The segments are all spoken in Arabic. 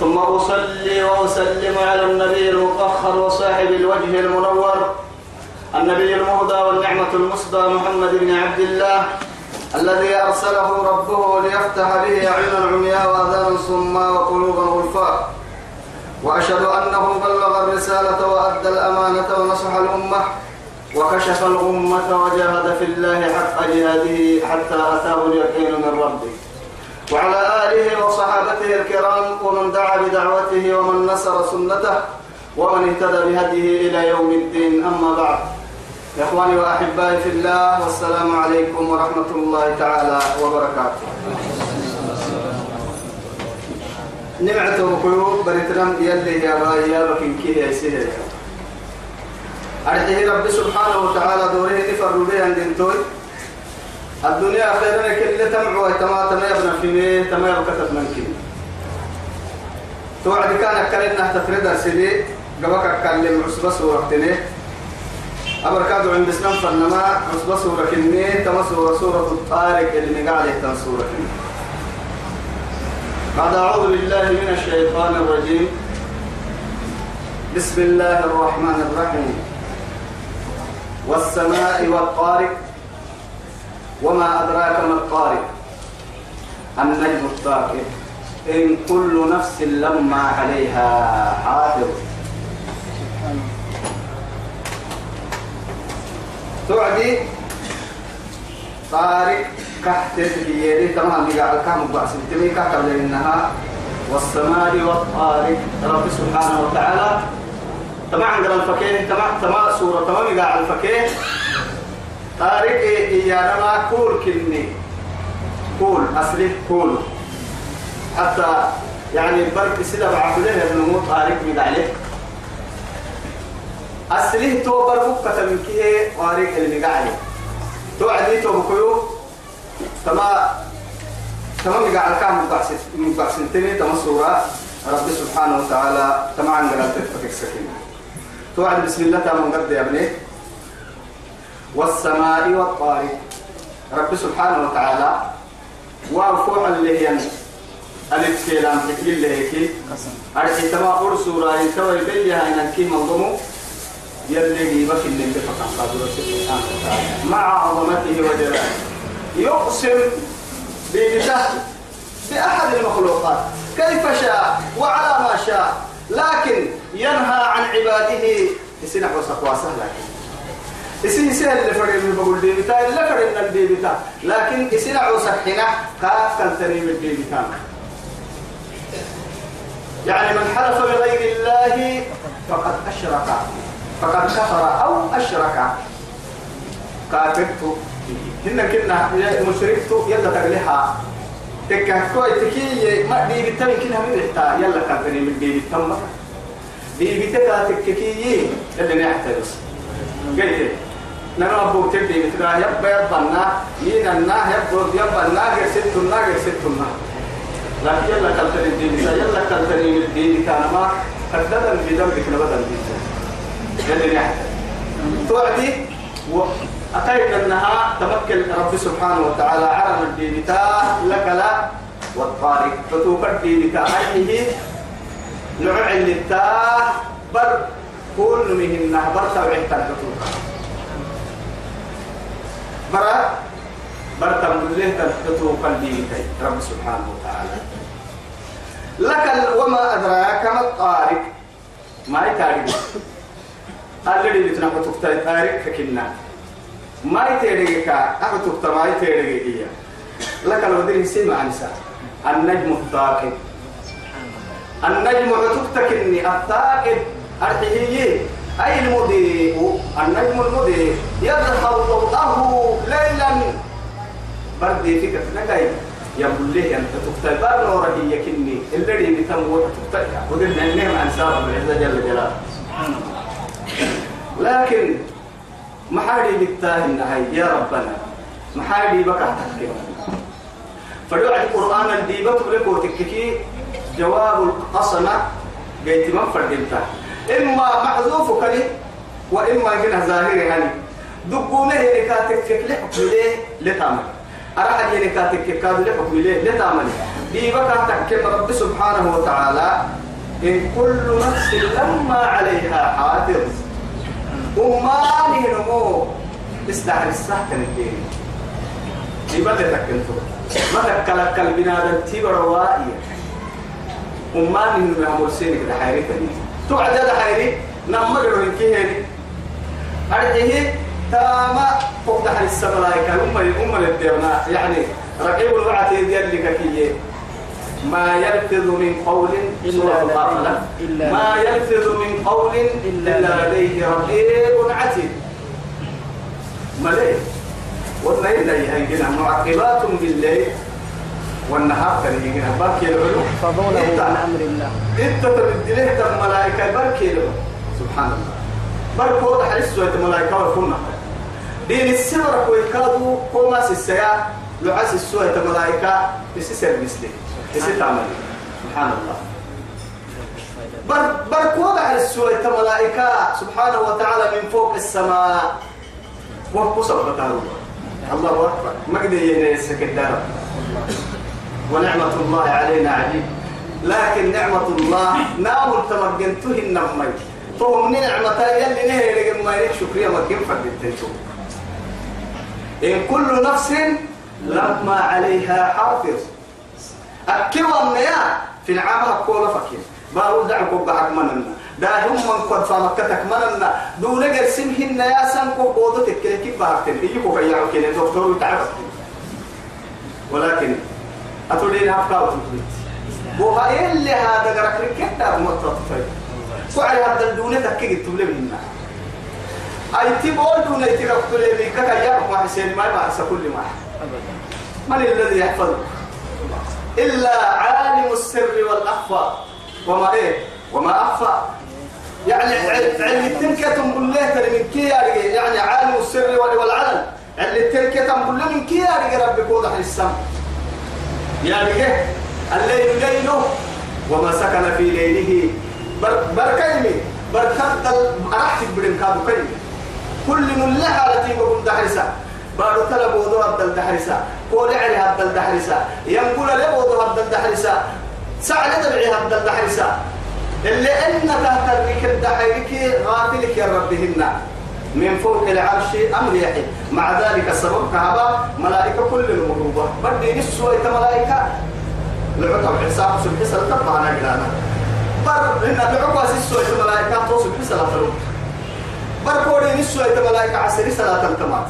ثم أصلي وأسلم على النبي المطهر وصاحب الوجه المنور النبي المهدى والنعمة المصدى محمد بن عبد الله الذي أرسله ربه ليفتح به أعينا عمياء وأذانا صما وقلوبا غلفاء وأشهد أنه بلغ الرسالة وأدى الأمانة ونصح الأمة وكشف الأمة وجاهد في الله حق جهاده حتى أتاه اليقين من ربه. وعلى آله وصحابته الكرام ومن دعا بدعوته ومن نصر سنته ومن اهتدى بهديه إلى يوم الدين. أما بعد يا إخواني وأحبائي في الله والسلام عليكم ورحمة الله تعالى وبركاته. نمعته بقيوب بريترم يلي يا باي يا بكين كي يا سهل أرحيه رب سبحانه وتعالى دوره نفر بها دنتوي الدنيا خيرا كل تمع تما تما يبنى في ميه تما يبقى من كده توعد كان كلنا تفرد سيدي قبك كلم عصبة سورة تنيه أبركاد عند سنم فنما عصبة سورة كنيه تما سورة سورة الطارق اللي نقال يهتم سورة كنيه بعد أعوذ بالله من الشيطان الرجيم. بسم الله الرحمن الرحيم. والسماء والطارق وما أدراك ما الطارق؟ النجم الطارق إن كل نفس لما عليها حافظ. توعدي طارق كحت بيدي تمام بقى الكام بقى سنتمي كحت لأنها والسماء والطارق. رب سبحانه وتعالى. تمام عندنا الفكيه تمام تمام سورة. تمام بقى الفكيه طارق إيانا ما كول كني كول أصلي كول حتى يعني البرك سيدا بعبده النمو طارق بيد عليه أصلي تو بربك من كيه طارق اللي قاعد تو عدي تو بكيو تما تمام قاعد كام مقاسم مقاسم تاني تما سورة رب سبحانه وتعالى تما عن قرأت تفكك سكينة تو عد بسم الله تمام قد يا ابني والسماء والطارق. رب سبحانه وتعالى وارفوع اللي هي ألف كلام تكليل اللي هيك. أرحي تما أور سورة يتوى يبيها إن الكي منظمه يلي يبكي اللي بفقا قادر سبحانه وتعالى مع عظمته وجلاله. يقسم بيده بأحد المخلوقات. كيف شاء وعلى ما شاء. لكن ينهى عن عباده. يسنع وسقوا سهلا إسي سهل اللي فرق من بقول دي بتاع اللي فرق من الدي بتاع لكن إسي نعو سحنا كاف كان تنيم الدي بتاع يعني من حلف بغير الله فقد أشرك. فقد كفر أو أشرك. كافرت هن كنا مشركت يلا تقليها تكا كوي تكي ما دي بتاع كنا من رحتا يلا كان تنيم الدي بتاع دي بتاع تككي اللي نحترس قلت نرى أبو تبدي مثلا يبقى يبقى مين النا يبقى النا غير ستنا غير ستنا لكن يلا كالتني الدين يلا كالتني الدين كان ما قددا في ذنبك نبدا الدين يلي نحن توعدي؟ وأتيت أنها تمكن رب سبحانه وتعالى عرم الدين لك لا والطارق الدين تا. أيه نوع اللي بر كل من نهبر توعي تنفتوك برا برتم له تنفتو قلبي رب سبحانه وتعالى. لك وما أدراك ما الطارق؟ ما يتارق الذي بتنفتو طارق فكنا ما يتارق أبتك ما يتارق هي. لك الودين سمع نساء النجم الثاقب. النجم عتقتكني الثاقب. أرحيه أي المضيء النجم المضيء؟ يظهر ضوءه ليلا. بردي فكرة نقاي يقول له أنت تكتب نور هي كني الذي تموت تقطع ودنا النعم عن سابق العزة جل جلاله. لكن محاري بالتاه النهاية. يا ربنا محاري بك تحكي. فدعا القرآن الديبة لك وتككي جواب القسم قيت من فردمتا إما محذوف كلي وإما جنة ظاهري يعني دقونه اللي كاتك فيك لحكم ليه؟ لتعمل أرحل اللي كاتك كاد ليه؟ لتعمل ديبة تحكي رب سبحانه وتعالى إن كل نفس لما عليها حافظ. أماني نمو استعر السهل الدين. ديبة تكنتو ما تكلك البنادم تبر روائي أماني نمو يعمل سينك ده حيري تاني توعد ده حيري نمر روين كيهني أرجه تاما فوق تحت السملايكة أم أم الديرنا. يعني رقيب الوعد يدير لك كيه ما يلفظ من قول إلا ما يلفظ من قول إلا لديه. رقيب عتيد. مليه والليل يهيجنا معقبات بالليل. والنهار يهيجنا بركي العلو فضوله من أمر الله. إنت تبدله تم ملائكة بركي العلو سبحان الله. بركو وضح لسوة ملائكة والكنا دين السمرة ويكادوا كوما سيسيا لعس السوة ملائكة يسيسر مثلي يسير تعمل. سبحان الله. بر بركو وضح لسوة ملائكة سبحانه وتعالى من فوق السماء. وقو سبحانه الله أكبر. ما قد ينسك الدار. ونعمة الله علينا عجيب. لكن نعمة الله نام تمكنته النمي فهم نعمة يلي نهي لكن ما يليك شكريا ما كيف فردتنتو إن كل نفس لما عليها حافظ. أكوا النيا في العام كولا فكير بارو دعكو بحق مننا. دا هم من قد فمكتك مننا. دون قرسمهن يا سنكو كده كيف بحقتن إيكو كيعو كده دكتور يتعرف ولكن أتولين أفكار تقول وها اللي هذا قرأك ركتا مطرطفين فعل هذا الدونة تكيد تبلي منا أي تبول دونة تكاك تبلي منك كيارك ما حسين ما يبعث كل ما. من الذي يحفظك إلا عالم السر والأخفى وما إيه؟ وما أخفى يعني علم بالله ترى من كي يعني عالم السر والعلن. اللي التنكة بالله من كي ربك وضح للسماء. يعني إيه الليل ليله وما سكن في ليله. بر بركيمي بركات أرحت بدن كادو كيمي كل من لها التي بقول دحرسا بارو طلب وضوء الدل دحرسا قول علي هذا الدحرسا ينقول له وضوء هذا الدحرسا سعد دبعي هذا الدحرسا اللي أن تحت الركب الدحرك غافلك يا ربهن. من فوق العرش أمر يحيي مع ذلك السبب كهبا ملائكة كل المروبة بدي نسوة ملائكة. لعطب حساب سبحي سلطة معنا قلانا بر إن لعقوا سسوة ملائكة توصل بسلا فلوت بر كوري نسوة ملائكة عسري صلاة التمات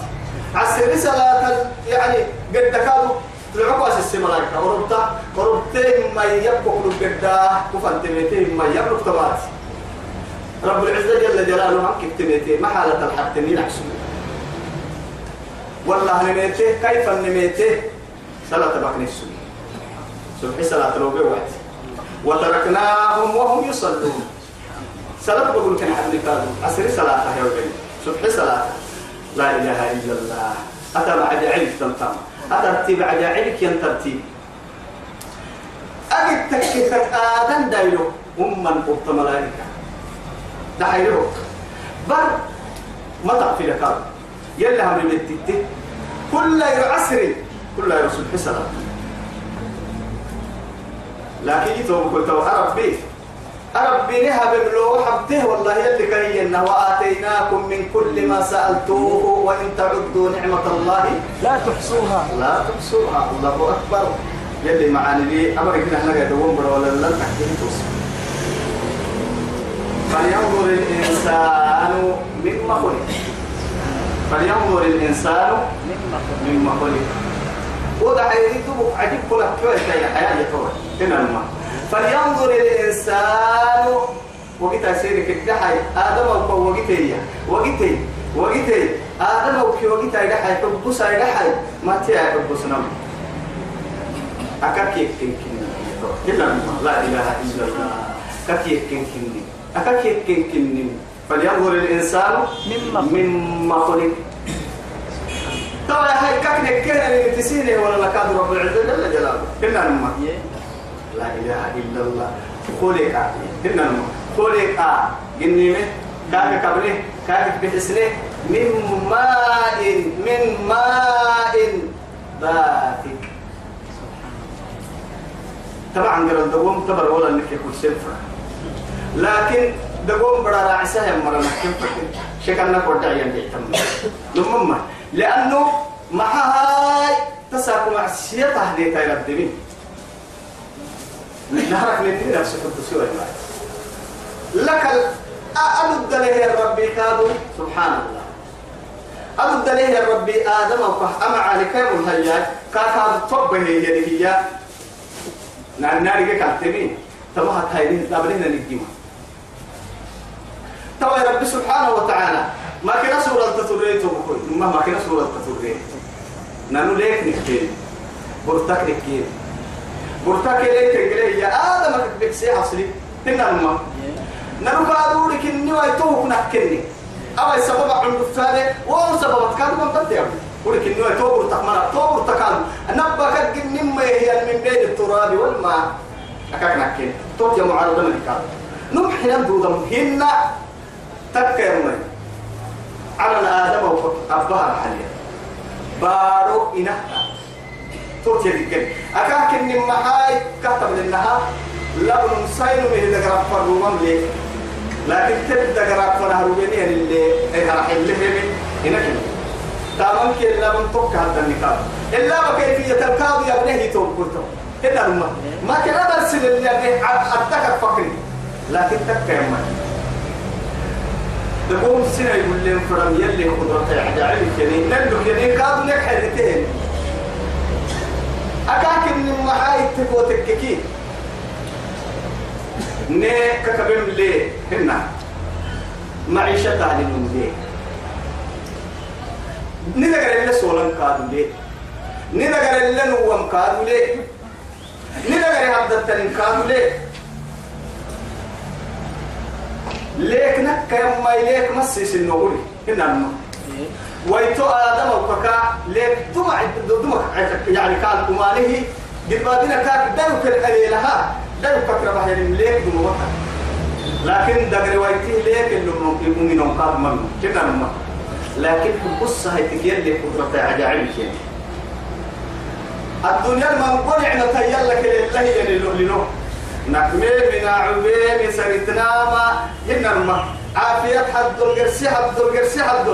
عسري صلاة يعني قد كادوا لعقوا سسي ملائكة. وربطة وربطين ما يبقوا قد كفن تميتين ما يبقوا تمات رب العزة جل جلاله هم كتميتين محالة الحق تمين عشان والله نميته كيف نميته صلاة بقني السنة سبحي صلاة الوبي واحد وتركناهم وهم يصلون. صلاة بقول كان حد كانوا عسر صلاة يا وبي سبحي صلاة. لا إله إلا الله. أتى بعد علم تمتم أترتيب بعد علمك ينترتيب أجد تكتك آدم دايلو. أمم قبط ملائكة. دايلو بر ما تعرف لك يلا هم بيتتي كل عسر كل رسول حسنا لكن يتوب قلت أربي أربي نها بملو حبته والله يلي كهينا. وآتيناكم من كل ما سألتوه وإن تعدوا نعمة الله. لا تحصوها. لا تحصوها. الله أكبر. يلي معاني لي. أمرك نحن قاعد ولا لن تحكي توصل فلينظر الإنسان مما خلق. فلينظر الإنسان مما خلق. وضع يريده عجيب كل يا حياة يتوه هنا الماء فلينظر الإنسان. وقت سيرك الدحي. آدم أو وقتي. وقتي. وقتي. آدم أو كي وقت يدحي حبوس يدحي ما تيا حبوس نم أكاكي كن كن إلا الله لا إله إلا الله كتيك كن كني أكاكيك كن فلينظر الإنسان مما خلق. طبعا هاي كاكنك كهنا تسيني ولا لكاد رب العزة جل جلاله. إلا الله لا إله إلا الله. خلق. إنما خلق. جنيمة كاك كبره كاك بحسنه. من ماء. من ماء دافق طبعا قال الدوام تبر ولا انك يكون سنفر لكن دقوم برا رعسها يا مرة نحكم شكلنا قرد عيان جيتم لما لأنه مع هاي تساكم عسيتها دي تايرب دمين نهرك من نفسك الدسوة لك أرد له ربي كادو سبحان الله أرد له ربي آدم وفه أما على كام الهياج كاكاد طبه هي هي نار نار كالتمين تبغى تهينين تابلين نجيمه توا ربي سبحانه وتعالى. ما كنا سورة تطريت وبكل ما ما كنا سورة تطريت نانو ليك نكتين برتك نكتين برتك ليك تقري يا آدم كبك سي أصلي. هنا الماء نانو قادوا لك إني ويتوه نحكني أو السبب عند الثاني وهو سبب كان من قد يعمل ولك إني ويتوه برتك مرة توه برتك نبكت جنم هي من بين التراب والماء. أكاك نحكين توت يا معارضة ملكات نمحي نبدو هن تكر من على آدم وأبها الحالية. بارو إنها. توت يدكن أكاك إن محاي. كتب لنها لبن ساينو من دقرا فروم لي لكن تب دقرا فنها روبيني اللي إذا راح اللي من هناك تمام كي لبن توك هذا النقاب إلا بكيفية القاضي يا ابنه توم كنتم هنا الماء ما كنا برسل اللي أتذكر فكري لكن تكر من تقوم سنة يقول لهم فرم يلي قدرة عجائب كني نلو كني كادوا لك حدتين أكاك إن محاي تقوى تككي. ne kakabem le henna معيشة تعلم ليه نذكر اللي سولن كادو ليه نذكر اللي نوم كادو ليه نذكر عبد التنين كادو ليك نك يما ليك مسيس النوري هنا النور ويتو آدم وكاكا ليك دمع دمع يعني كان كمانه قبادنا كاك دايو كالقليل لها دايو فكرة بحير ليك دمع لكن دقري ويتي ليك اللي مؤمنون قاد منه كنا نما لكن بص هاي تكير لك قدرة عجائب الدنيا من قنع نتيال لك لله يلي له نكمل من عبين سرتنا ما هنما. عافية حد القرسي حد القرسي حد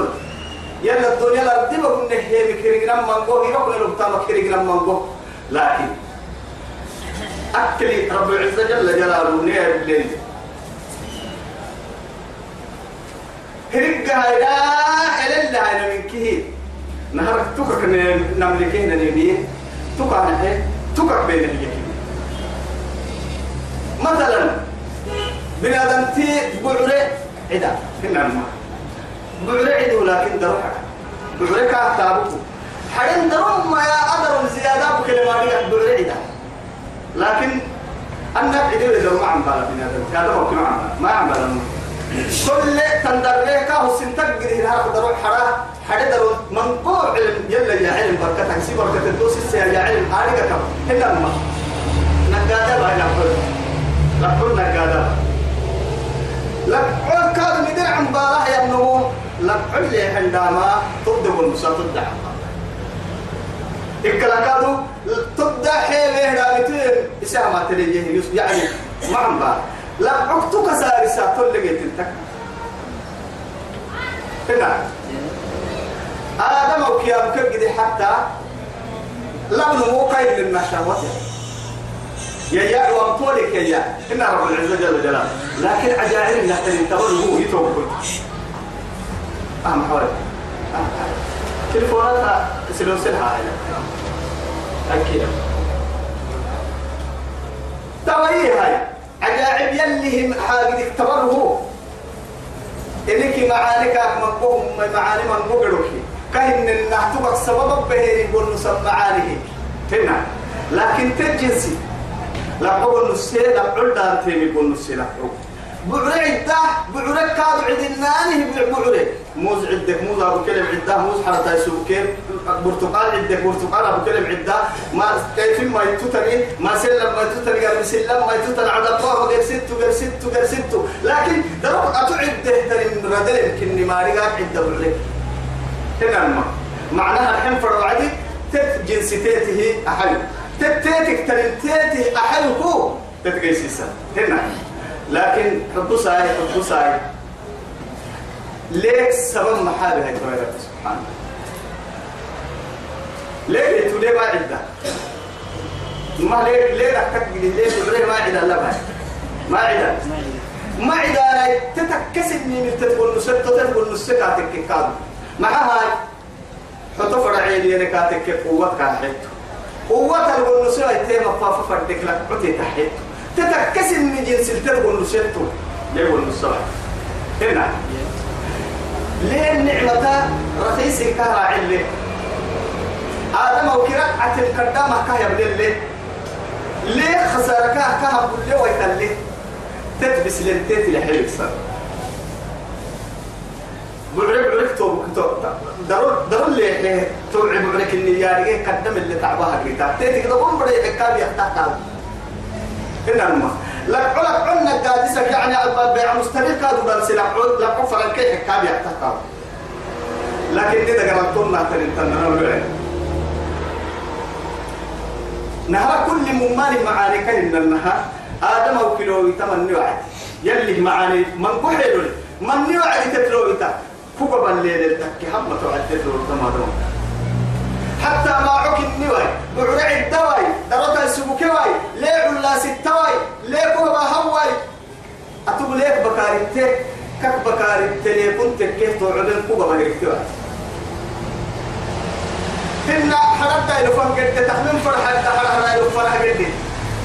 يلا الدنيا الأرض ما كنا هي بكرينا مانجو هي كنا لبتا بكرينا مانجو. لكن أكلي رب العزة جل جلاله نير الليل. هرقها إلى الله أنا من كه نهارك تكك نملكين نبيه تكك نحي تكك بين اليكين مثلا بني آدم تي بعرة عدا كنا الماء بعرة عدا لكن دروحك. بعرة كاتابك حين دروم ما يا أدر زيادة بكلمة بعرة عدا. لكن عدا إذا ما عم بالا بني آدم. هذا هو كنا عم ما عم بالا كل تندر لك هو سنتك جري هذا دروح حرا. حدا درو منقوع علم يلا يا علم بركتك سي بركة الدوس يا علم هذه كم هنا الماء نقادة باي نقادة لك عود كاد مدير عن بارح يا ابنه لك علي عندما تبدو المسا تبدع إكلا كادو تبدع حيله رامتين إسامة تليه يعني ما عم بار لك عكتك سارسة تلقيت انتك هنا آدم وكيام كجدي حتى لم مو قيد للنشاوات يا يا وامطولك يا يا. إن رب العزة جل جلاله. لكن عجائب لا تنتظر هو يتوقف أهم حوالي. تلفونات سلوسلها هاي. أكيد. توي هاي؟ عجائب يلي هم حاجة اختبره إنك معانك مقبوهم معاني من بقرك كهن النحتبك سبب به يقول نسمى معانيه هنا. لكن تجنسي لا قول نسي لا قول دار تيمي يقول نسي لا قول بعرة عدة بعرة كاد عدنانه بعرة موز عدك موز أبو كلم عدة موز حرة يسوكين برتقال عدك برتقال أبو كلم عدة. ما كيف ما يتوتني ما سلم ما يتوتني قال سلم ما يتوتني. على الله غير ست غير ست غير ست لكن دروك أتعد ترى من ردل يمكن ما رجع عدة بعرة هنا ما. معناها الحين فرض عدي تت جنسيته أحل تتيتك تلتيته أحل هو تتقيسيسا. هنا. لكن حبو ساي حبو ساي ليك سبب محابي هاي رب سبحانه ليه تولي ما عدة. ما ليه ليه دكتك ليه تولي ما عدة لا ما ما عدة. ما عدة لا تتكسبني من تتقول نسيت تتقول نسيت كاتك كاد مع هاي حطوا فرعين ينكاتك قوة كاحيته قوة تقول نسيت تيما فافا فردك لك عتي تحيته تتكسب من جنس التربو نسيتو ليه والنصبح هنا. ليه النعمة رخيص كهرا علي آدم وكرا عتل قدامة كهيا بلي ليه خسارة كه كه كل ويتلي؟ تتبس لنتيت لحيل صار. بعرف بعرف تو تو ضرور ضرور ليه توعي بعرف إني يارجع قدام اللي تعبها كده تيجي كده قوم بدي يحكي يحتاج هنا الماء لك علك عنا قادسة يعني بيع مستمر. كادو بل سلع لك عفر الكيح كاب يحتقى لكن إذا قرأتنا تنتنا نقول نهار كل ممان معاني كهن النهار آدم أو كيلو يتمنى وعد يلي معاني من كحلو من وعد تتلو يتا فوق بالليل التكي هم توعد تتلو تمام حتى ما عك النواي بعرع الدواي درتا السبوكواي ليه علا ستواي ليه كوبا هواي أتوب ليك بكاري تك كك بكاري تلي كنت كيف توعدن كوبا بهرتواي هن حرد إلى فم قد تخمن فرحة تحرر إلى فرحة قد.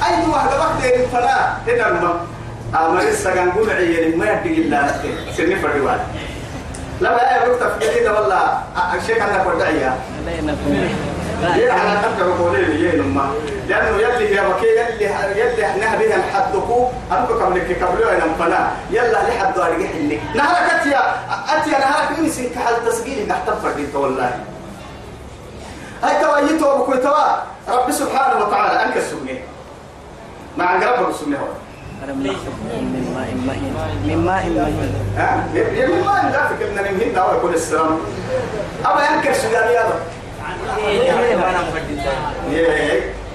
أي واحد وقت إلى فلا هنا الماء أمر السجن قول عيني ما يدي إلا سني فردوان لا لا يا رب تفكيري ده والله. الشيخ أنا فردعيا يا على تبع قولي لي نما. لأنه يلي يا بكي يلي يلي إحنا بها الحدكو أنتو قبل كي قبل أنا فنا يلا لحد أرجع لي نهارك أتيا أتيا نهارك من سين كحل تسجيل تحت فرد والله. هاي توا يتوا بكوي توا. رب سبحانه وتعالى أنك السمي مع رب السمي هو. من ماء مهين. من ماء مهين. ها؟ يمين ما لا فكرنا نمهن دعوة يكون السلام. أبا ينكر سجال يا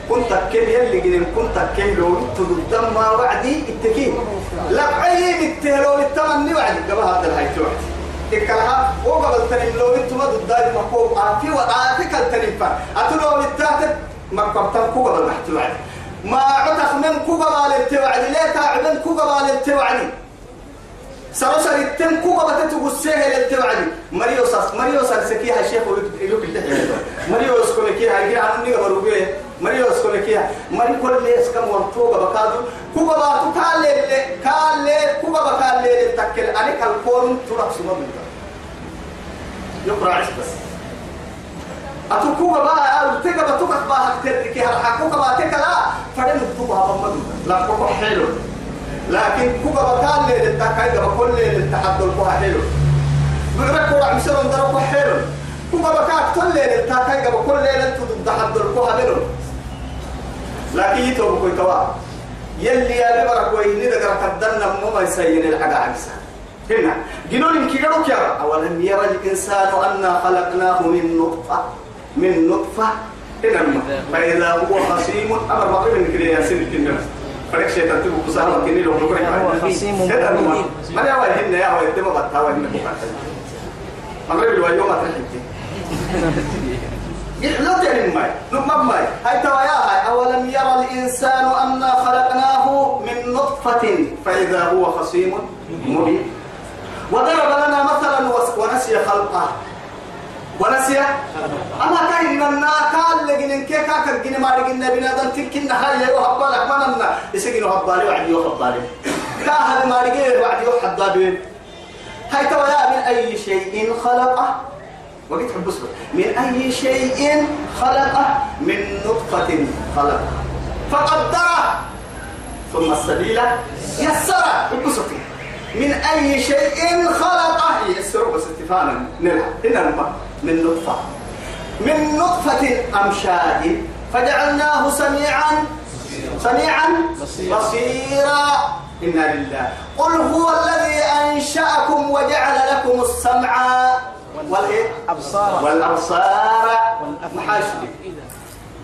كنت كم يلي جنين كنت كم لو تقدم ما وعدي التكين لا عين التهلو التمني وعدي. قبل هذا الهاي توعد. تكلها وقبل تنم لو أنتم ضد مكوب. آتي وآتي كالتنم فا أتلو التاتب مكبتم كوبا بالمحتوى وعدي ما عتق من كوبا بالتوعد لا تعبن كوبا بالتوعد سرسر التم كوبا بتتو السهل التوعد. مريو ساس مريو ساس سكيها الشيخ يلوك مريو سكونكيها يجي عن نيجا بروبيه مريو سكونكيها مري كل ليس كم وانتوغا بكادو. كوبا باتو كالي كالي كوبا بكالي تكل أنا كالكون ترى يقرأ عش بس. أتوكوبا بقى تيجا بتوكا بقى هكتركي هرحكوكا بقى تكلا فدين التوبا بمدو لا كوكا حلو. لكن كوكا بكال ليل التكايدا بكل ليل التحدى الكوها حلو. بعرف كورا مسيرون دركوا حلو. كوكا بكال كل ليل التكايدا بكل ليل التحدى الكوها حلو. لكن يتوب كوي توا يلي يا ببرك ويني دقر قدرنا ما يسير الحاجة عكسها هنا جنون يمكن يا أولم يرى الإنسان أنا خلقناه من نطفة. من نطفة هنا فإذا هو خصيم أمر مقرب من كده يا سيدي الكنيسة فريق شيء ترتيب كسارة كني لو نقول هو خصيم هذا مبين. ما ما يا واحد هنا يا واحد تبغى بتاوى هنا مغرب اليوم أترحمتي لا تعلم ماي. نقم ماي هاي توايا هاي. أولم يرى الإنسان أنا خلقناه من نطفة؟ فإذا هو خصيم مبين. وضرب لنا مثلا ونسي خلقه. ونسي أما كاين لنا قال لجن كي كاك الجن ما لجن بنادم تكن هاي وهبالك ما لنا يسجن هبالي وعدي وهبالي كاهل ما لجن وعدي وحدادين هاي توايا من أي شيء خلقه. وقيت حب من أي شيء خلقه؟ من نطفة خلقه. فقدره. ثم السبيل يسر ببسطه من أي شيء خلقه. يسر بس استفانا نلها هنا من نطفة. من نطفة أمشاج فجعلناه سميعا سميعا بصيرا. إنا لله. قل هو الذي أنشأكم وجعل لكم السمع والإيه؟ أبصار والأبصار. محاسب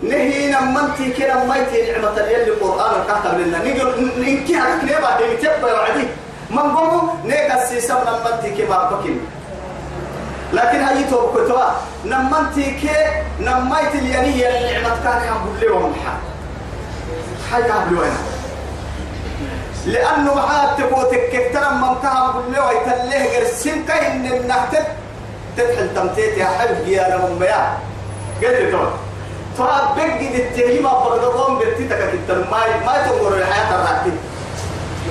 نهينا منتي كنا ميتي نعمة يلي القرآن الكاتب لنا نقول ننكي هكذا نبا دي متبا وعدي من قوموا نيكا السيسم نمنتي كما بكين لكن هاي توبكتوا نمنتي كي نميت اليانية النعمة كان يقول لي ومحا هاي قابل وين؟ لأنه معاه تقوتك كتر من كان يقول لي ويتليه قرسين كاين النهتك تدخل تمتيت يا حبيبي يا رب يا. قلت له فبقد التهيمة بغضبهم برتيتك كتر ما ما الحياة الراتب.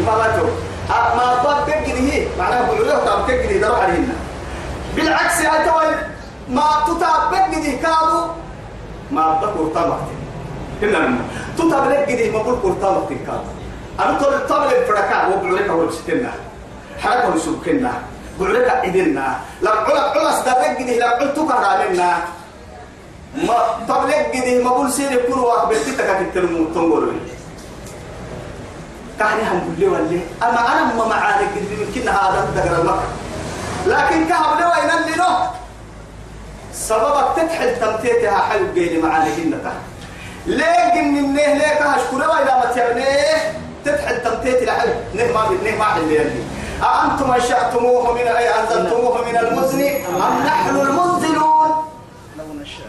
ما ما تقول ما بقد هي معناه بقول له طب بقد يدروا علينا. بالعكس توي ما تتابق دي كادو ما بقول طمعت هنا تتابق دي ما بقول قول طمعت كادو أنا تقول طمع الفركة وبقول لك أول ستنا حركة وسبكنا بقول لك إدنا لا علا علا استبق دي لا قلت كهرامنا ما طب لك دي ما بقول سير كل واحد بتتك كتر تنقول. كهني هم كل ولا أما أنا ما معاني قد يمكن هذا دقر المكة لكن كهب لو أين اللي له سببك تتحل تمتيتها حلو جيلي معاني هنا ليه من النه ليه كهشكره وإذا ما تعنيه تتحل تمتيت لحل نه ما نه ما حل يلي أأنتم أنشأتموه من أي أنزلتموه من المزن؟ أم نحن المنزلون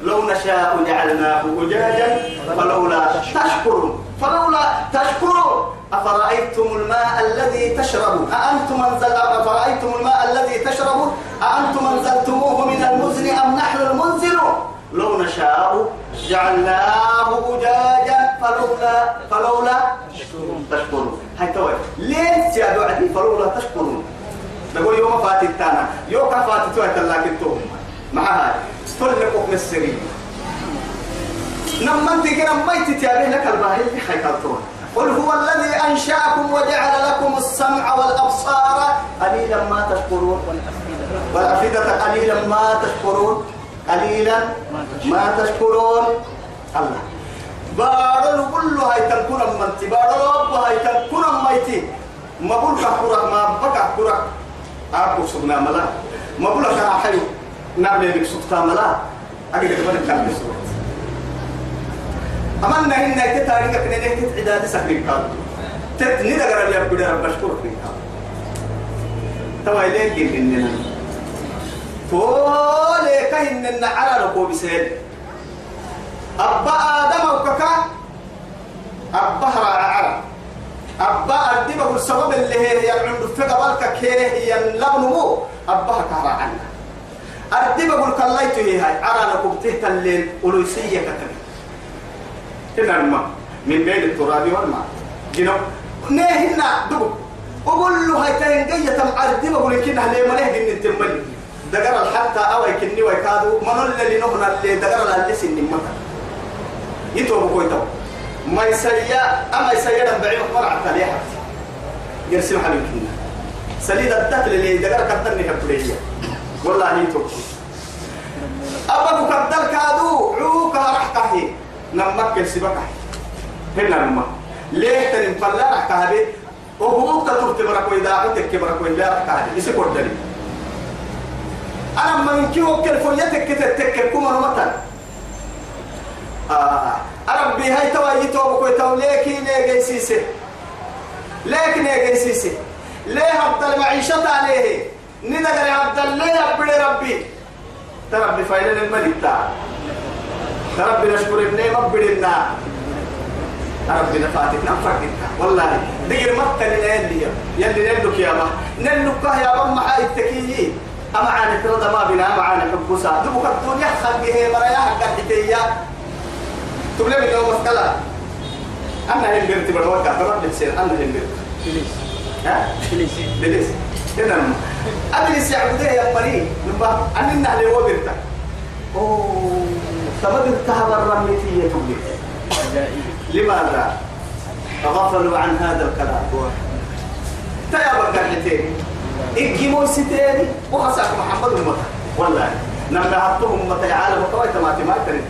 لو نشاء جعلناه أجاجا فلولا تشكرون. فلولا تشكرون. أفرأيتم الماء الذي تشربون؟ أأنتم أنزل أفرأيتم الماء الذي تشربون؟ أأنتم أنزلتموه من المزن أم نحن المنزلون لو نشاء جعلناه أجاجا فلولا فلولا تشكرون. هاي توي. ليه يا دعدي فلولا تشكرون؟ نقول يوم فاتت تانا يوم فاتت تلاك التوم مع هاي تلقوا من السرير. نما أنت كده ما يتتابه لك الباهي اللي حيكالتون قل هو الذي أنشأكم وجعل لكم السمع والأبصار قليلا ما تشكرون. والأفئدة قليلا ما تشكرون. قليلا ما تشكرون. الله. بارل كل هاي تنكون منتي بارل رب هاي تنكون ميتي ما بقول كحورك ما بقى كحورك أكو سبنا ملا ما بقول لك نعمل لك سبتا ملا أجي كمان كان بسوت أمنا هنا تتاريخ كنا نهت عداد سكرين كان تتني دقر اللي أبدا رب بشكرك فيك. توا إليك إننا. فولي كهن على ركوب سيد أبا آدم وككا أبا هرع عرب أبا أردبه السبب اللي هي يعمل في قبلك كيه اللبنمو أبا عنا أردبه الكلايت هي هاي. ركوب تهت الليل ألوسية كتبي هنا الماء من بين التراب والماء. جنو؟ نهنا دبو وقول له هاي تهنجية تم أردبه لكنها ليه مليه جن التملي دقر حتى أو يكني ويكادو من اللي نهنا اللي دقر اللي سن مكة يتوب كويتو ما يسيا أما يسيا دم بعيد مرة على تليحة يرسل حلو كنا. سليد الدخل اللي دقر كتني كبرية. والله يتوب. أبا مقدر كادو عوك راح كهي. نمك السبكة هنا نما. ليه تنم؟ فلا راح كهدي. وهو تطرت بركوي دا عتك بركوي لا راح كهدي. يسكر دليل أنا ما يمكن وكل فليتك تتك كما مثلا آه أربي هاي توا يتوب كوي تو ليكي ليه سيسي؟ ليك ليه سيسي؟ ليه عبد المعيشة عليه ندقر عبد الله يبدي ربي. تربي فايلة الملك تعال تربي نشكر ابني مبدنا ربي نفاتك نفاتك والله دقر مكة لنا يلي يلي نلك يا ما. نلك يا ما حايد تكيي أما عانك رضا ما بنا أما عانك حبوسا دبك الدنيا خلقه مريا حقا حتيا تبلي من يوم مسكلا أنا هم بيرتي بروكا ترى بتصير أنا هم بيرتي إبليس ها؟ إبليس بليس هنا أبليس يعبده يا مري نبا أنا النهل هو بيرتا. أوه. سبب التهب الرميتية تبلي لماذا؟ غفلوا عن هذا الكلام. تيا بكرتين إجمو ستين وخساك محمد أمة والله. نما حطهم أمة عالم. وكويت ما تماكن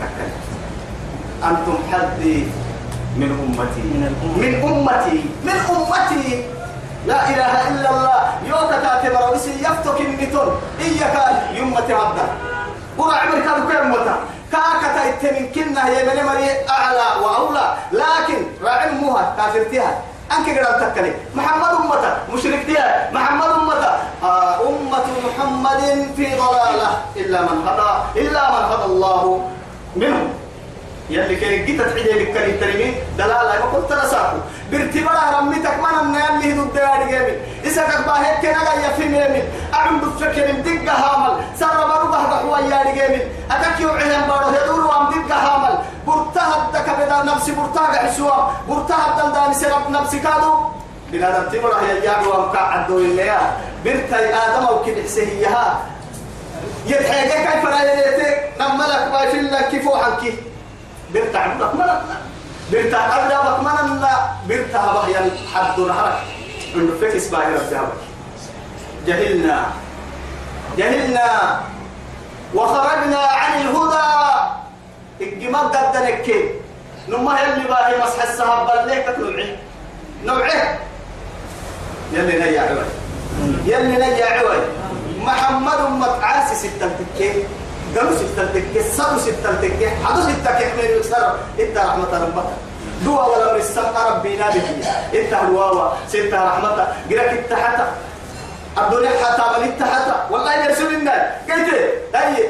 أنتم حدي من أمتي. من أمتي. من أمتي. لا إله إلا الله. يوكا تعتبر ويسي يفتك النتون إياك يمتي عبدا ورا عمر كانوا كيف متى كاكا تايتمين كنا هي من مري أعلى وأولى. لكن راعي موها كافرتها. أنك قرأت تكلي. محمد أمته مشرك ديها محمد أمته آه أمة محمد في ضلالة. إلا من هدى. إلا من هدى الله منهم. يلي كان جيت تحيي لك كلمة ترمي دلالة ما قلت نساكو بارتبار رميتك ما نمنا يلي هدو الديار جامل إذا كان باهيك كان لا يفهم يمل أعم بفكر دقة هامل. سر بروبه بحوا يا جامل أكاك يوعيهم بارو يدور وام دقة هامل. برتها الدك بدا نفسي برتها حسوا برتها الدلدان سرب نفسي كادو. بنادم تمر هي جاب وام قعدوا اللي برتاي آدم أو كده سهيها يدحيك كيف لا يليتك نملك ما يفلك كيف وحنكي. برتا عبدك من برتا عبدك من برتا بهيا حد نهرك عنده فكس باهرة بتاعك جهلنا. جهلنا. وخرجنا عن الهدى. الجمال قد نكي. نما يلي باهي مسح السهب بليك نوعي نوعي يلي نيا عوي. يلي نيا عوي. محمد متعاسي ستة تكي. قالوا صدوا ستة تكي حدو ستة كحمير يكسر إنت رحمة ربك دوا ولا من السماء ربنا به إنت الواوا ستة رحمة قرأك التحت الدنيا حتى من التحت والله يرسل الناس قلت أي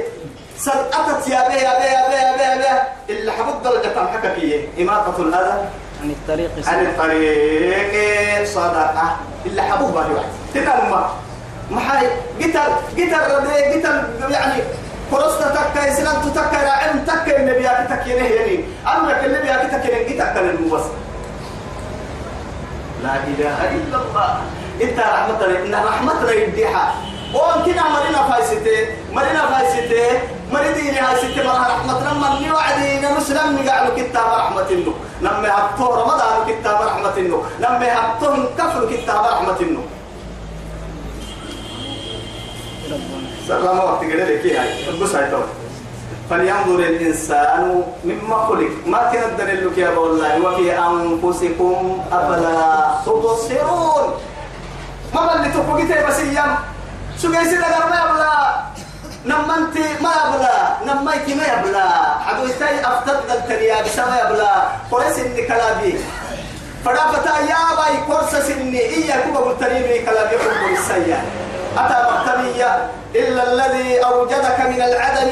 سرقتت يا بيه يا بيه يا بيه يا بيه يا بيه اللي حبط درجة تنحكك إيه إماطة الأذى عن الطريق عن الطريق صدقة اللي حبوه باهي واحد تتعلم ما محاي قتل قتل يعني فرصة تكا إسلام تتكا لا علم تكا النبي تكا ينهيني أمرك النبي تكا ينهي تكا للمبس لا إله إلا الله إنت رحمة إن رحمة يديها وان كنا مرينا فايستي مرينا فايستي مريدين هاي ستي مرها رحمة لما اللي وعدي نسلم نقعلوا كتاب رحمة إنه لما يحطوا رمضان كتاب رحمة إنه لما يحطوا كفر كتاب رحمة إنه سلام وقت قال لك هاي بص هاي تو فلينظر الإنسان مما خلق ما تندر لك يا والله وفي أنفسكم أفلا تبصرون ما بل تفوقتي بس أيام شو قايس لك ما يبلا نما انت ما يبلا انت ما يبلا حدو استاي افتد التريا بس ما يبلا قرس اني كلابي فدا فتا يا باي قرص سني إيا كوبا قلتني كلابي قرب السيا أتى مقتنية إلا الذي أوجدك من العدم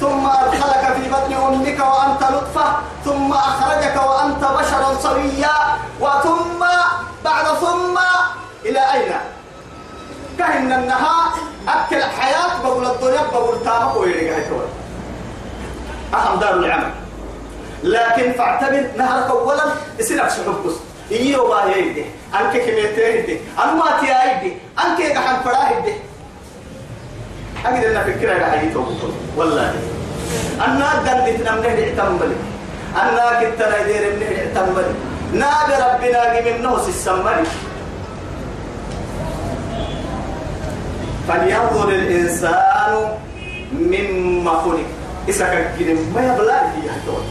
ثم أدخلك في بطن أمك وأنت نطفة ثم أخرجك وأنت بشرا سويا وثم بعد ثم إلى أين؟ كهن النهار أكل الحياة بقول الدنيا بقول تامك ويرجع يتوه أهم دار العمل. لكن فاعتبر نهرك أولا يصير أكشف بس إيو با يدي. أنك كميتين يدي أنا ما تيا يدي أنك يقحن فراه يدي أقدر أن فكرة رح يتوه والله أنا قد نتنم نهدي اعتمبلي أنا كنت نهدير نهدي اعتمبلي نابي ربنا من نوس السمري فلينظر الإنسان مما خلق. إسكا جنم ما يبلى هي هتول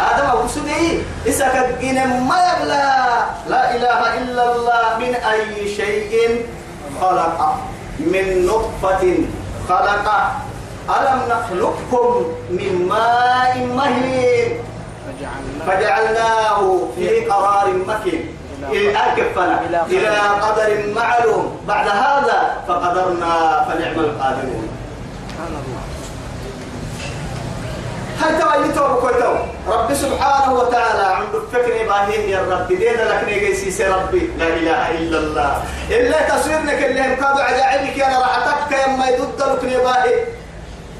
آدم أبو سدي إسكا جنم ما يبلى لا إله إلا الله من أي شيء خلق من نطفة خلق. ألم نخلقكم من ماء مهين؟ فجعلناه في قرار مكين. أكفنا إلى قدر معلوم. بعد هذا فقدرنا فنعم القادرون. هل توا يتوب كويتو. رب سبحانه وتعالى عند الفكر إبراهيم يا رب دينا لك نيجي ربي. لا إله إلا الله. إلا تصويرنا اللي هم كادوا عجائبك أنا راح أتك يما يدد لك إبراهيم.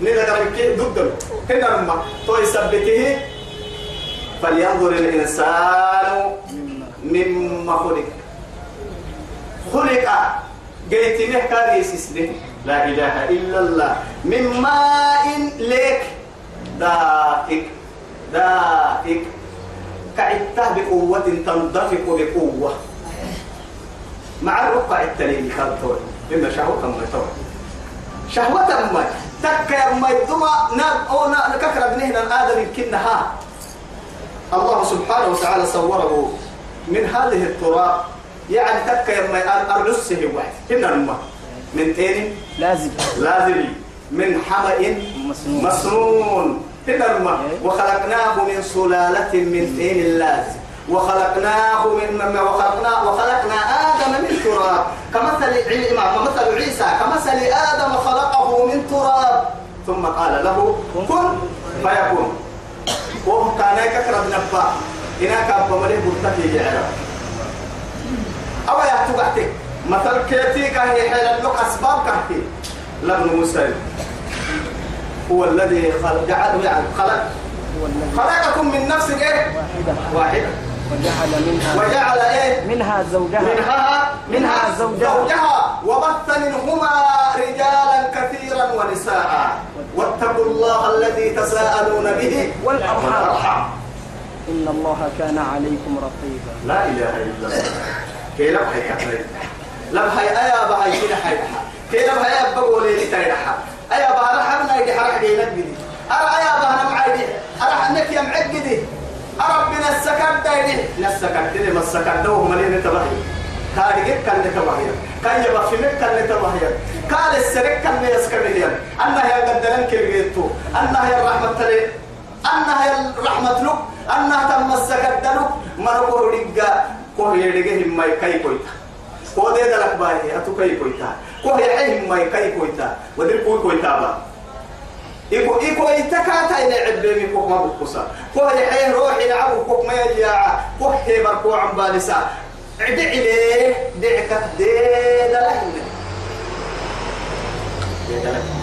نيدا قريب ضد هنا لما تو يثبته فلينظر الإنسان مما خلق. خلق. قلت كان يسسنه لا إله إلا الله. من ماء لك. دائك دائك كعدته بقوة تندفق بقوة. مع الرقع التليل كالتور إن شهوة ما يتور شهوة ما تك يا ما يدوما ناب أو نا نككر بنهنا آدم كنها الله سبحانه وتعالى صوره من هذه التراب. يعني تك يا ما أرجسه واحد. إن الماء من تين؟ لازم. لازم. من حمأ مسنون. مسنون. هنا الماء وخلقناه من سلالة من طين لازم وخلقناه من وخلقنا وخلقنا آدم من تراب. كمثل كمثل عيسى. كمثل آدم خلقه من تراب. ثم قال له كن فيكون. وهو كان يكره بنبا هناك أبا مليه برتكي جعله. أو يا تبعتك مثل كيتي كهي حيل لك أسباب كهي. لم مسلم هو الذي خلق جعل يعني خلق خلقكم من نفس إيه؟ واحدة. واحدة وجعل منها وجعل إيه؟ منها زوجها. منها منها زوجها. زوجها. وبث منهما رجالا كثيرا ونساء. واتقوا الله الذي تساءلون به والأرحام. إن الله كان عليكم رقيبا. لا إله إلا الله. كي لم هي كتري لم هي أيا بهاي كده حي كي لم هي بقول لي ايا بها رحمنا يدي حرك دي نبدي أرى ايا بها معيدي أرى انك يا معقدي ربنا السكر دايدي نسكر تلي ما السكر دو ملين تبهي. كارجك كان تبهي. كان مكة كان تبهي. قال السرك كان يسكر لي. أنها يا قدرن كلجيتو أنها يا الرحمة تلي. أنها يا الرحمة لك أنها تم السكر دلك مرقو رجع كوه هم ما يكاي كويتا. كوه ده دلك باهي أتو كاي كويتا. كوه هم ما يكاي كويتا ودير كوي كويتا با. إيكو إيكو إتكاتا إلى عبامي كوك ما بقصا كوه يحيي روحي لعبو كوك ما يجيع كوه هيبر كوه عم بالسا عدع إليه دعك ديد لهم ديد لهم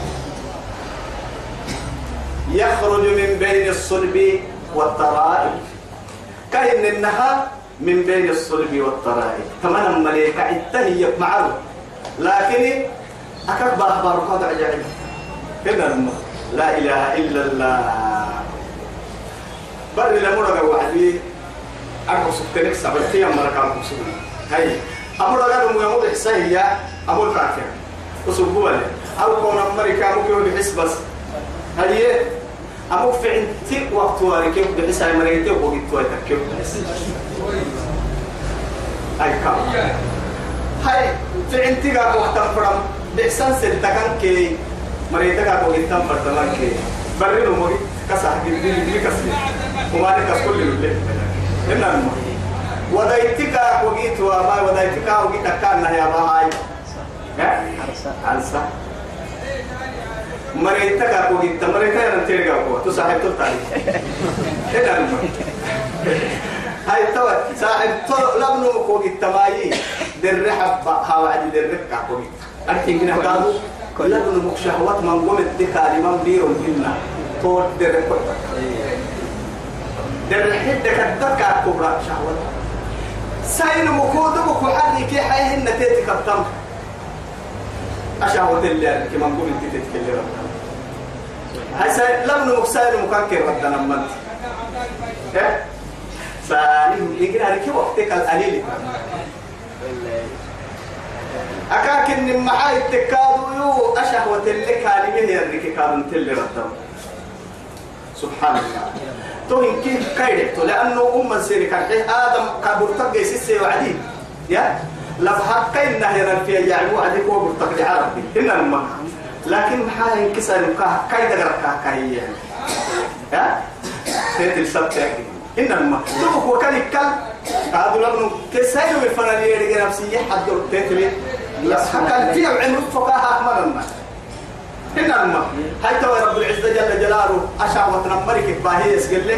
يخرج من بين الصلب والترائب. كأن النهار من بين الصلب والترائب. كمان الملائكة التهي معه لكن أكبر أخبار قد عجائب كنا لا إله إلا الله. بر لمرة وعدي أكو سكتنك سبتي أمرا كان مسلم هاي. أمرا قالوا مو إحسائية أمور كافر وسبوا له أو كون أمريكا ممكن بحس بس. هاي. أمو في عندي وقت وارك كيف بحس هاي مريتي وقت وارك كيف بحس. هاي كام. هاي. في عندي قاعد وقت فرام بحسن سلتكن كي مريتك قاعد وقت فرام كي برينو مغي كسر جدي جدي كسر وما لك كل اللي هنا المهم ودايتك وقيت وما ودايتك وقيت كان يا باي عرسة مريتك وقيت مريتك أنا تلقى قوة تصاحب تلتاني هنا المهم هاي توا صاحب تو لبنو وقيت ماي در حبة هاوعد در ركع وقيت أرتين كنا قالوا لبنو مكشهوات من قوم الدكاري من بيرون هنا طول در ركع در حدة كدك كبرى شهوات. ساين مكودك وحري كي حيه النتيجة كبتم. أشهوة اللي كما نقول انت تتكلم هسا لم نمكساين مكاكر ردنا منت سالم يقرأ لك وقتك القليل أكاكن من معاي التكادو يو أشهوة اللي كالمه يرنك كادو تلي ردنا سبحان الله تو يمكن كيرت لأنه ام سيري كان آدم كبرتق يسسي وعدي يا لفها كاين نهر في يعني وعدي هو برتق عربي هنا المك لكن حاجة انكسر كا كاي دغرك كاي يا تيت السبت هنا المك تو وكان كان هذا لابن كسايو الفنان يرجع نفسي حد لا كان في عمر فقاها احمد هنا الماء هاي تو رب العزة جل جلاله أشعوة نمرك باهي يسجل له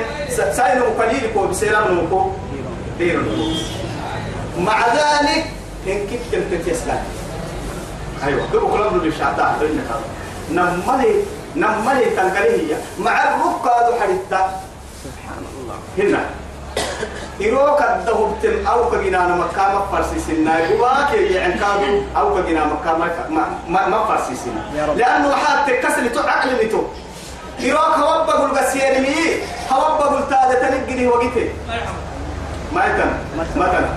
ساين وقليل كو بسيران وكو دير مع ذلك إن كيف كنت تسلم. أيوة. له بشعتها بينك نملي نملي تنقليه. مع سبحان الله هنا إيروك الدهب تم أو كجنا مكة ما فرسي سنة يباك يعني كادو أو كجنا مكة ما ما ما فرسي يا سنة رب. لأنه حتى كسر تو عقل تو إيروك هوب بقول قسير مي هوب بقول تادة تنقلي وقتي ما يتم مثلا. مثلا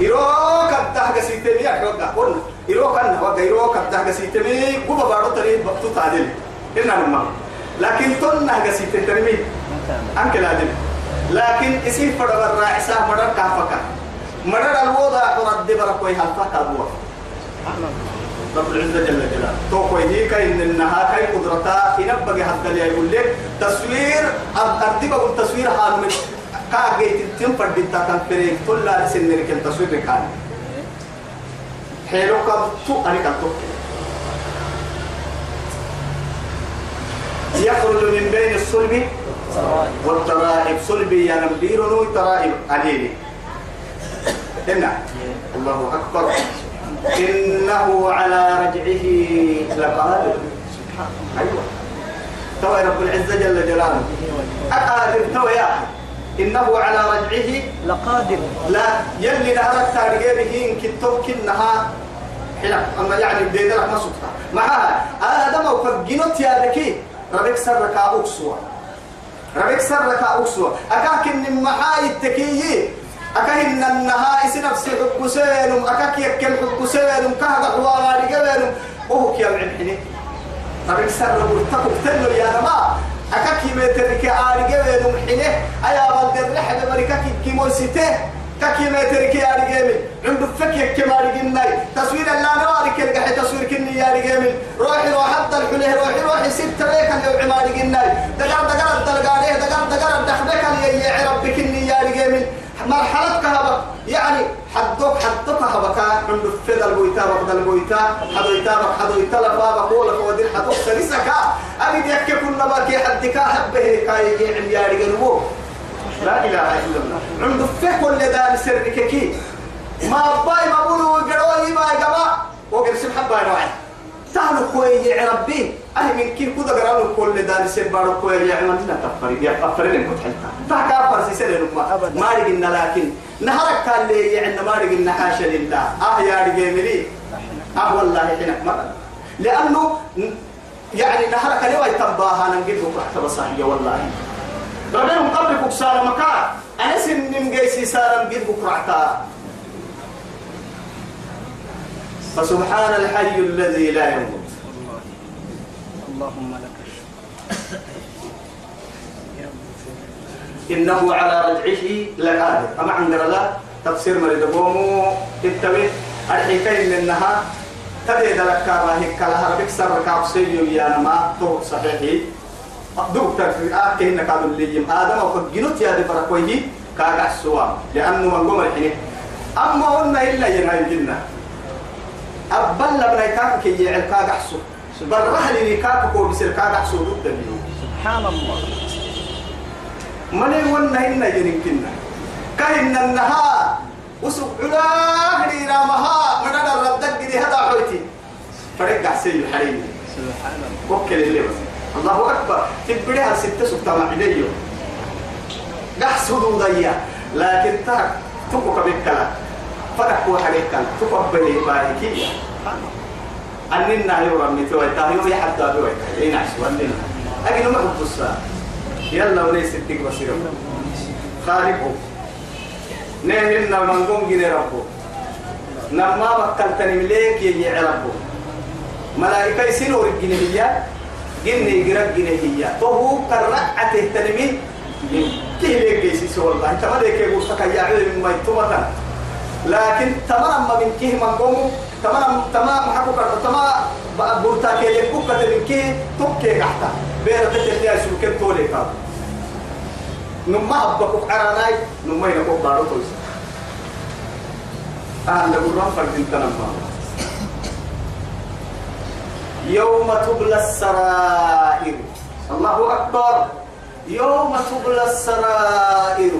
إيروك التهجة سيتمي أحوجا قلنا إيروك أنا وجا إيروك التهجة سيتمي كوبا بارو تري بقتو تعدل إننا نما لكن تنا هجة سيتمي مثلا أنك لا دل لكن اسم فرد الرئيسة مرر كافكا مرر الوضع قرد بركوي هالفاك أبوه رب العزة جل جلاله. توقي هيك إن النها كي قدرتا ينبغي حتى اللي يقول لك تصوير أردي بقول تصوير حال من كاجيت تيم فردي تا كان فريق طلع سن لك التصوير كان. حلو كم تو أنا كم تو يخرج من بين الصلب والترائب. صلبي يا نمدير نوي ترائب. عليني هنا. الله أكبر. إنه على رجعه لقادر. أيوة توي رب العزة جل جلاله. أقادر توي يا. إنه على رجعه لقادر. لا يلي نهرك تارجيه إن كتب كنها حلا أما يعني بدينا لك ما صدقها معها آدم وفجنت يا ذكي. ربك سرك أقصوا ربك سرك أقصوا أكاك إن محاي التكيي. أكاهن النها إس نفسي حب سينم. أكاك يكل حب سينم. كهذا حوالي قبلهم. وهو كيام عمحني ربك سر مرتقب تلو يا نما أكاك يمترك آري قبلهم حنه. أيا بلد الرحب بركاك كيموسيته كاكي ما تركي يا رجال عنده فكك كما رجلناي تصوير لا نوارك القح تصوير كني يا رجال روحي روح حتى الحليه روحي روحي. ست ليك اللي عما رجلناي دقر دقر الدلقانيه دقر دقر الدخبك اللي يا ربك كني يا رجال مرحلة كهبة يعني حدوك حدوك هبكا عنده فدا البويتا بقد البويتا حدو يتابك حدو يتلفا بقول فودين حدوك سلسكا أبي ديك كل ما كي حدكا حبه كاي يعم يا رجال لا إله إلا الله. عنده فك ولا دار سرك كي؟ ما باي ما بقولوا قروي ما يقبا وقر سبحان باي نوعي تعالوا كوي يا ربي. أهل من كيف كذا قرالوا كل دار سر بارو كوي يا عمان لا تفرق يا تفرق لين كنت حلتا تاك أفر سيسر ما أبداً. ما رجعنا لكن نهرك كان لي يعني ما رجعنا حاشا لله. آه يا رجال آه والله حين ما لأنه يعني نهرك ليه يتباها ننقل بكرة بصحية والله. ربهم قبل كسار مكان أنا سن من جيسي سارم قد بكرعتا فسبحان الحي الذي لا يموت. اللهم لك الشكر. إنه على رجعه لقادر أما عند لا تفسير مريد بومو. تتبع الحكاية منها تبي ذلك راهي كلها ربك سر كابسيو يا ما تو صحيحي دكتور آه كهنا كادو اللي آدم أو كجنوت يا دي بركويه كاغا سوا لأنه من قوم الحين أما قلنا إلا ينهي الجنة أبلا بنا كاكا كي يعل كاغا سو برها لي كاكا كو بسر كاغا سو ضد اليوم سبحان الله من يقولنا إنا ينكنا كهن النها وسوق علا هدينا مها. من أنا ردك دي هذا حويتي فرقع سيد الحريم. سبحان الله وكل اللي بس. الله أكبر. تبريها ستة سبتة مع عديو قحسدوا ضيا لكن تاك تبقى بكلا فرق وحريك تبقى بلي بايكية أننا يورا متوى تاهيو يحدى بوي إينا شواننا أجل ما حب الساعة يلا وليس التك بصيرا خالقه. نهلنا من قوم جني ربه. نما بكلتني مليك يجي ربه. ملائكة يسيروا الجنيه جني جرب جنيه فهو كرعة تهتنمي كيه ليك يسيس والله انت ما ليك يقول يا علم ما يتمتا لكن تمام ما من كيه من قوم تمام تمام حقك تمام برتا كي يكوك من كيه توكي قحتا بيرا تتليا سوكي تولي كاب نما أبقى عراناي نما ينقو بارو تويس. أهل قرآن فرد تنمى يوم تبلى السرائر. الله أكبر. يوم تبلى السرائر.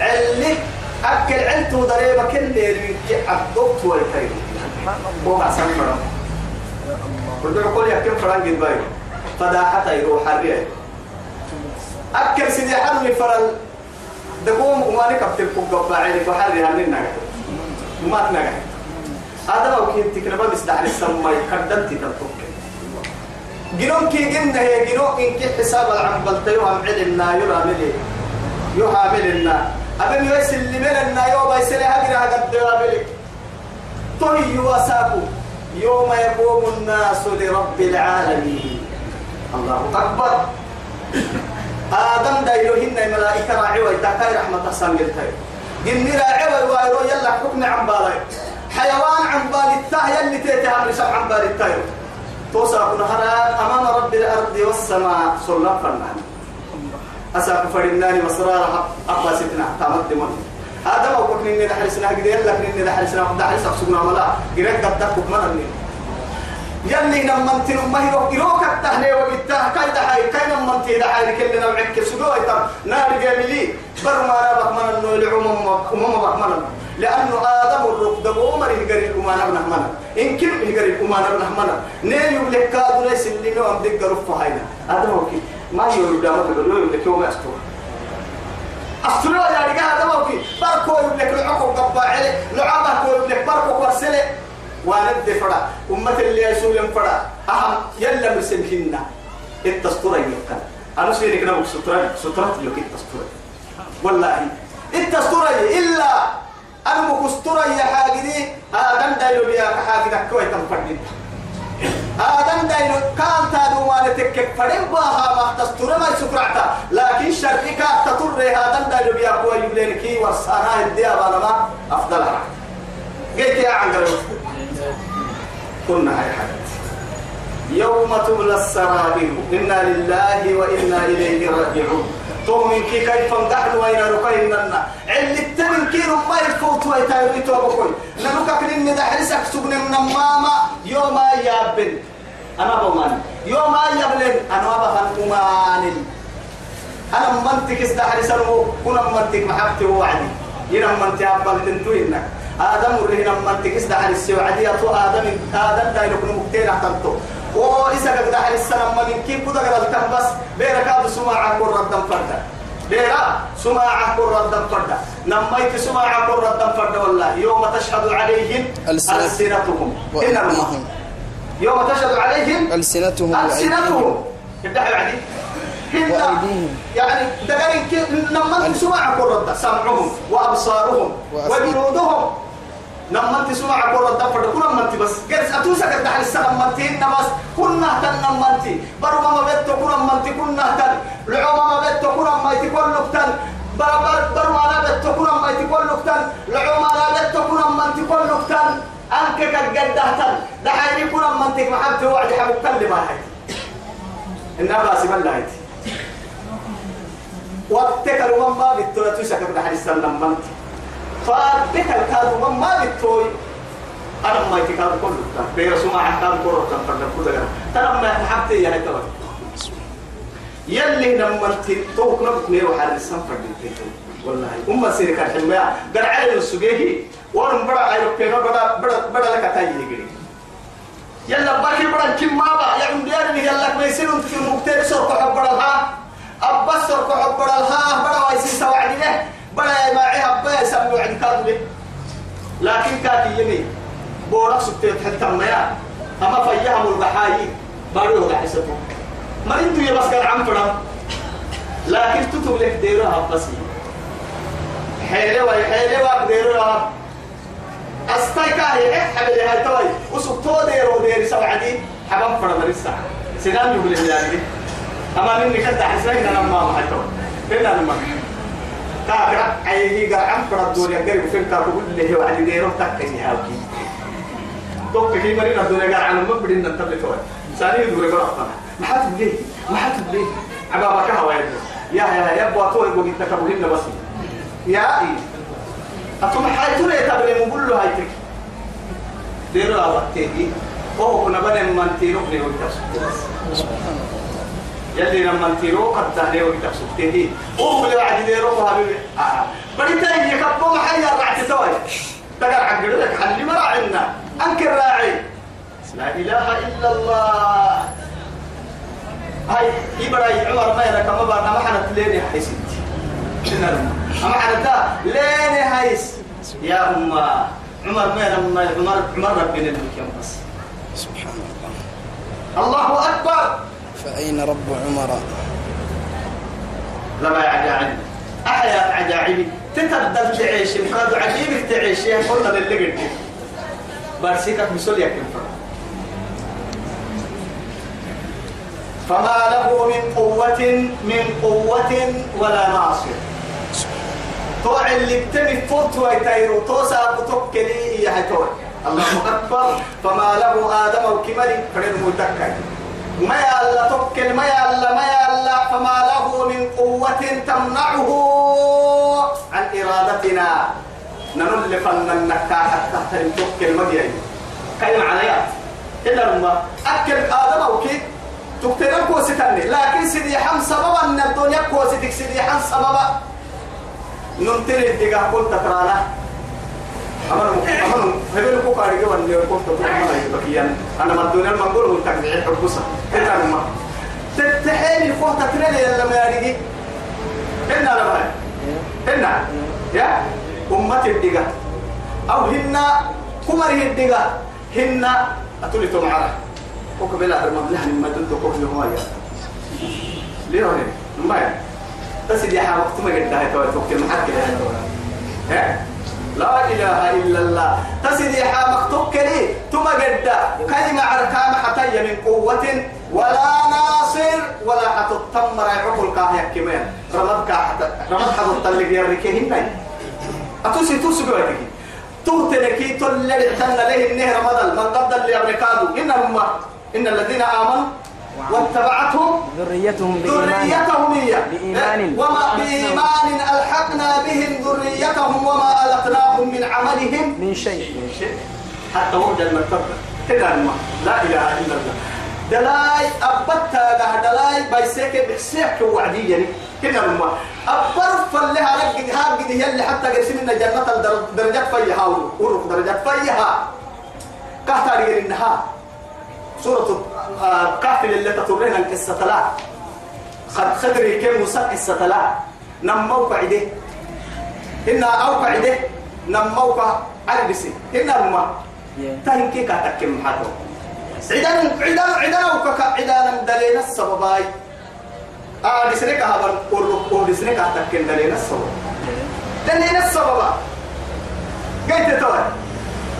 علك أكل علتو ضريبة كل بوقع سنفرم يا الله قلت له قول يا كم فرنج الباي فداحة يروح الريح. أكل سيدي حرمي فرل دقوم ومالك بتلقوا قبعيني بحري هنين نجح ما تنجح هذا لو كنت تكربا بس دحر السماء كردنت تلقوك جنون كي جنة هي جنون إن كي حساب العم بلتيو هم علمنا يرى ملي يها ملنا أبن يسل من النايوبا يسل هجر هجر دوابلك طهي وساكو يوم يقوم الناس لرب العالمين. الله أكبر. آدم دايلوهن الملائكة راعي ويتاكاي رحمة سانجلتاي جني راعي ويوايرو يلا حكم عن بالي حيوان عن بالي التاه يلي تيتها رسم عن بالي التايو توصل كنا أمام رب الأرض والسماء صلى فرنان أساك فرناني مصرار أقوى ستنا تامد من هذا ما قلت إني دحرسنا قد يلا إني دحرسنا دحرس أقصقنا ولا. قريت قد تكوك من يلي نمنت ما هي يروك التهني وبالتاه كاي دحاي كاي نمنت دحاي كل نوعك سجوا يتم نار جميلي. بر ما ربك من النور العموم أمم بحمنا لأنه آدم الركض عمر يقري الأمان ابن أحمنا إن كل يقري الأمان ابن أحمنا نيل يملك كادو ليس اللي نوع عندك رفع هاينا. آدم وكي ما يقول دام تقول. يملك يوم أستوى أستوى يا رجال آدم وكي بركو يملك العقو قبا عليه لعابه كو يملك بركو ورسله واند فرا أمة اللي يسوع ينفرا أهم يلا مرسلهن التستورة يمكن أنا سيرك نبغى سترة سترة لك التستورة والله. التستورة إلا. أنا مكستورة يا حاجدي هذا دايلو بيا حاجدك كوي تنفردين هذا دايلو كان تادو ما نتكك فرين باها ما تستورة ما يسكرعتا لكن شركة تطر هذا دايلو بيا كوي يبلين كي ورسانا الديا ما أفضل. قلت يا عنقلو كنا هاي حاجة. يوم تبلى السرابيل. إنا لله وإنا إليه راجعون. تومن كي كيف نقعد وين ركيننا علي التمن كي ما يفوت ويتايري توبكوي نلوكا كنين دحرسك سجن من ماما يوم يابن أنا بمان يوم يابن أنا بهن أمان أنا منتك استحرس كنا منتك محبتي ووعدي. ينا منتك أبل تنتوينك آدم ورهنا منتك استحرس وعدي. أتو آدم آدم دايلو كنا مكتير أحتمتو وإذا قد على السلام من كيف قد قد بس؟ بيرك هذا سماعة قرة دم فردا. بيرا سماعة قرة دم فردا. نميت سماعة قرة دم فردا والله. يوم تشهد عليهم ألسنتهم إنهم يوم تشهد عليهم ألسنتهم ألسنتهم. عدي وأيديهم. يعني دقائق كيف؟ نمت سماعة قرة سمعهم وأبصارهم وجلودهم نمنت سمع قول الدفر كنا منتي بس قرس أتوسا قد على السلام منتي نمس كنا تن نمنتي برو ما بيت كنا منتي كنا تن لعوم ما بيت كنا ما يتكون لقتن بر بر بر ما بيت كنا ما يتكون لقتن لعوم ما بيت كنا منتي كون لقتن أنك قد قد تن دحين كنا منتي محبت وعد حبك كل ما هاي إنها باسم الله هاي وقتك الوم ما بيت توسا قد على فبك الكاد ما بتوي. أنا ما يتكاد كله. بير سماع كاد كله. تفرد كله. ترى ما حبتي يا هتوي يلي لما توك نبت ميرو حال السفر والله. أم سيرك الحماية قال على السجيه. ورم بڑا أيوة بينو بڑا بڑا بڑا لك تاجي يجري. يلا باكي بڑا كم ما با يا عم ديار يلا ما يصير في المكتير سرق حب بڑا ها أبص سرق حب بڑا ها بڑا ويصير سواعد له. بلا ما عيها بلا يسموا عند كادو لكن كاتي يمي بورك سبتيت حتى ما أما فيهم البحاي بارو وقع حسبه. ما إنتو يبس كان عم فرام لكن تتب لك ديرها بس. حيلة وي حيلة وي ديرها أستيكا هي حبل هاي توي. وسبتو ديرو دير سبعدي. حبام فرام لسه سنان يقول يعني أما مني كنت حسين أنا ما حتوي فين أنا ما كاكرا أيه قال عم الدنيا قريب فين كاكو اللي هو على ديرو تكني هاوكي. توك في مرينا الدنيا قال عن ما بدنا نتبع توي ثاني دوري قرأتنا ما حد ليه ما حد ليه عبابك هوا يا يا يا أبو توي بقول إنت كبرنا بس. يا اي أتوم حيتون يتبع مقول له هايتك ديرو أوقتي وهو كنا بني من تيرو بني وقت يلي لما تيرو قد تهني وقت سبته هو اللي بعد ديرو حبيبي آه. بدي تاني يكبو محيا رعت توي. تقر عقل لك حلي مراعنا أنكر راعي. لا إله إلا الله. هاي إبراهيم عمر ما يلك ما بارنا ما حنت ليني حيس أما حنتا ليني حيس. يا أم عمر ما لما عمر عمر ربنا بس. سبحان الله. الله أكبر. فأين رب عمر؟ لما يعني أحياء عجائبي تتبدل تعيش مقاد عجيبك تعيش قلنا للي قلت بارسيكك مسؤول يكن فما له من قوة من قوة ولا ناصر. توع اللي بتمي فوت توسا بتوكلي يا هتوي الله أكبر. فما له آدم وكمل. فرد متكي ما يلا توكل ما يلا ما يلا فما له من قوة تمنعه عن إرادتنا. ننل فنن حتى توكل مدينة. كلمة عليها. إلا لما أكل آدم وكي تقتل كوستني لكن سيدي حم سببا إن الدنيا كوستك سيدي حم سببا. نمتل الدقاء. قلت ترانا. أمر أمر هبل كو كاري كمان اللي قلت ترانا يبكيان أنا ما الدنيا ما نقول هو تكذب حبوسا كنا ما تتحيل الفوت تريني لما يريجي هنا لما هنا يا أمة الدقاء أو هنا كمره الدقاء هنا أتولي تمعرة وقبل هذا المبلغ من مدن تقول له ما ليه هون ما بس حاجة وقت ما قلت هاي توي توكل محك ها لا إله إلا الله. تسدي حامك توكلي ثم قد كلمة عركام حتى من قوة ولا ناصر ولا حتى التمر يعقل كاه كمان. رمض كاه رمض حتى الطلق يركيه هنا أتوسي توسي بيتك تهتلكي تلل تن له النهر رمضان. من قبل اللي أمريكادو إنهم إن الذين آمنوا واتبعتهم ذريتهم بإيمان ذريتهم بإيمان. وما بإيمان. ألحقنا بهم ذريتهم وما ألقناهم من عملهم. من شيء. من شيء. حتى وجد المتبع كده لا إله إلا الله. دلاي أبتا ده دلاي بيسيك بحسيك وعدي يعني كده الماء أبرف فلها رقد هاقد هي اللي حتى قسم إن جنة الدرجات فيها. ورق درجات فيها. كهتا رجل النهار سورة آه، كهف اللي تطرينا القصة لا خد خدري كم مسك قصة لا نمو بعده إن أو بعده نمو عربسي. إن الماء. تهين كي كاتكم حاتو عدان عدان عدان وكك عدان دلينا السبباي. آه دسنك هبل قرب قرب دسنك كاتكم دلينا السبب. دلينا السببا قلت توي.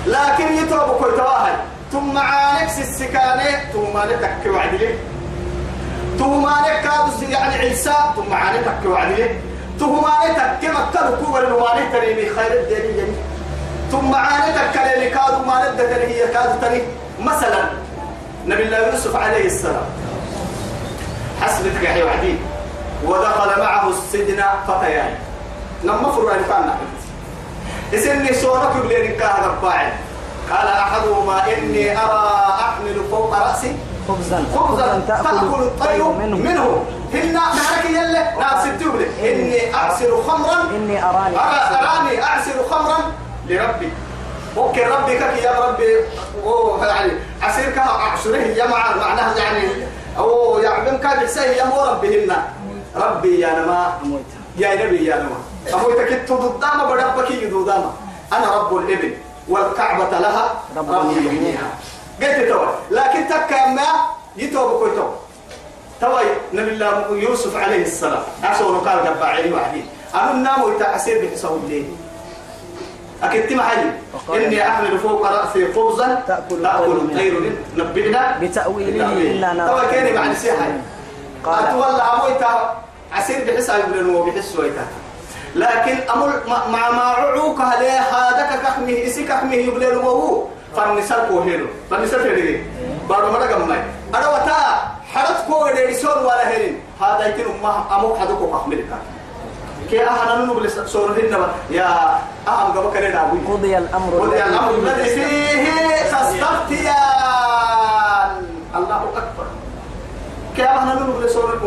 لكن يتوب كل تواهي. ثم عانك السكانة ثم نتك وعدلي ثم نكاد يعني عيسى ثم عانك وعدلي ثم نتك مكة كوبر وما نتري خير جميل ثم عانتك كلمة كادوا ما ندت هي كادوا تري. مثلا نبي الله يوسف عليه السلام. حسبتك يا وعدي ودخل معه السجن فتيان. لما فروا ان كان اسني صورك بلين كان رباعي قال أحدهما إني أرى أحمل فوق رأسي خبزا. خبزا تأكل الطير منه. منه. هن نهرك يلا ناس التوبل إني اعصر خمرا. إني أراني أرى أراني أعصر خمرا لربي. أوكي ربي كك يا ربي. أوه يعني عصير كها اعصره يا مع معناها يعني أو يعني كان يسهل يا مو ربي هنا ربي يا نما. يا نبي يا نما. تكت ضدام بدبك يدودام أنا رب الابن والكعبة لها رب يحميها. قلت تو لكن تكا ما يتوب كويتو توي نبي الله يوسف عليه السلام. أسوأ قال قبعي وحدي أنا النام ويتعسير بحساب الليل. أكيد محلي وقال إني أحمل فوق رأسي خبزا تأكل تأكل الطير نبئنا. بتأويله إنا نعلم. توي كاني مع نسيحة قال. أتولى أمويتا عسير بحساب الليل وبحس ويتا. لكن أمر مع ما عوك عليه هذا كحمه إسي كحمه يبلل وهو فالنسال كوهينو فالنسال فيدي بارو مرة قمي أنا وتا حرت كو ديرسون ولا هرين هذا يمكن ما أمو حدو كو كحملك كي بلس سورة النبا يا أهم قبل كده دابوي. قضي الأمر قل يا الأمر الذي فيه تستفتيان الله أكبر. كي أهنا ننو بلس سورة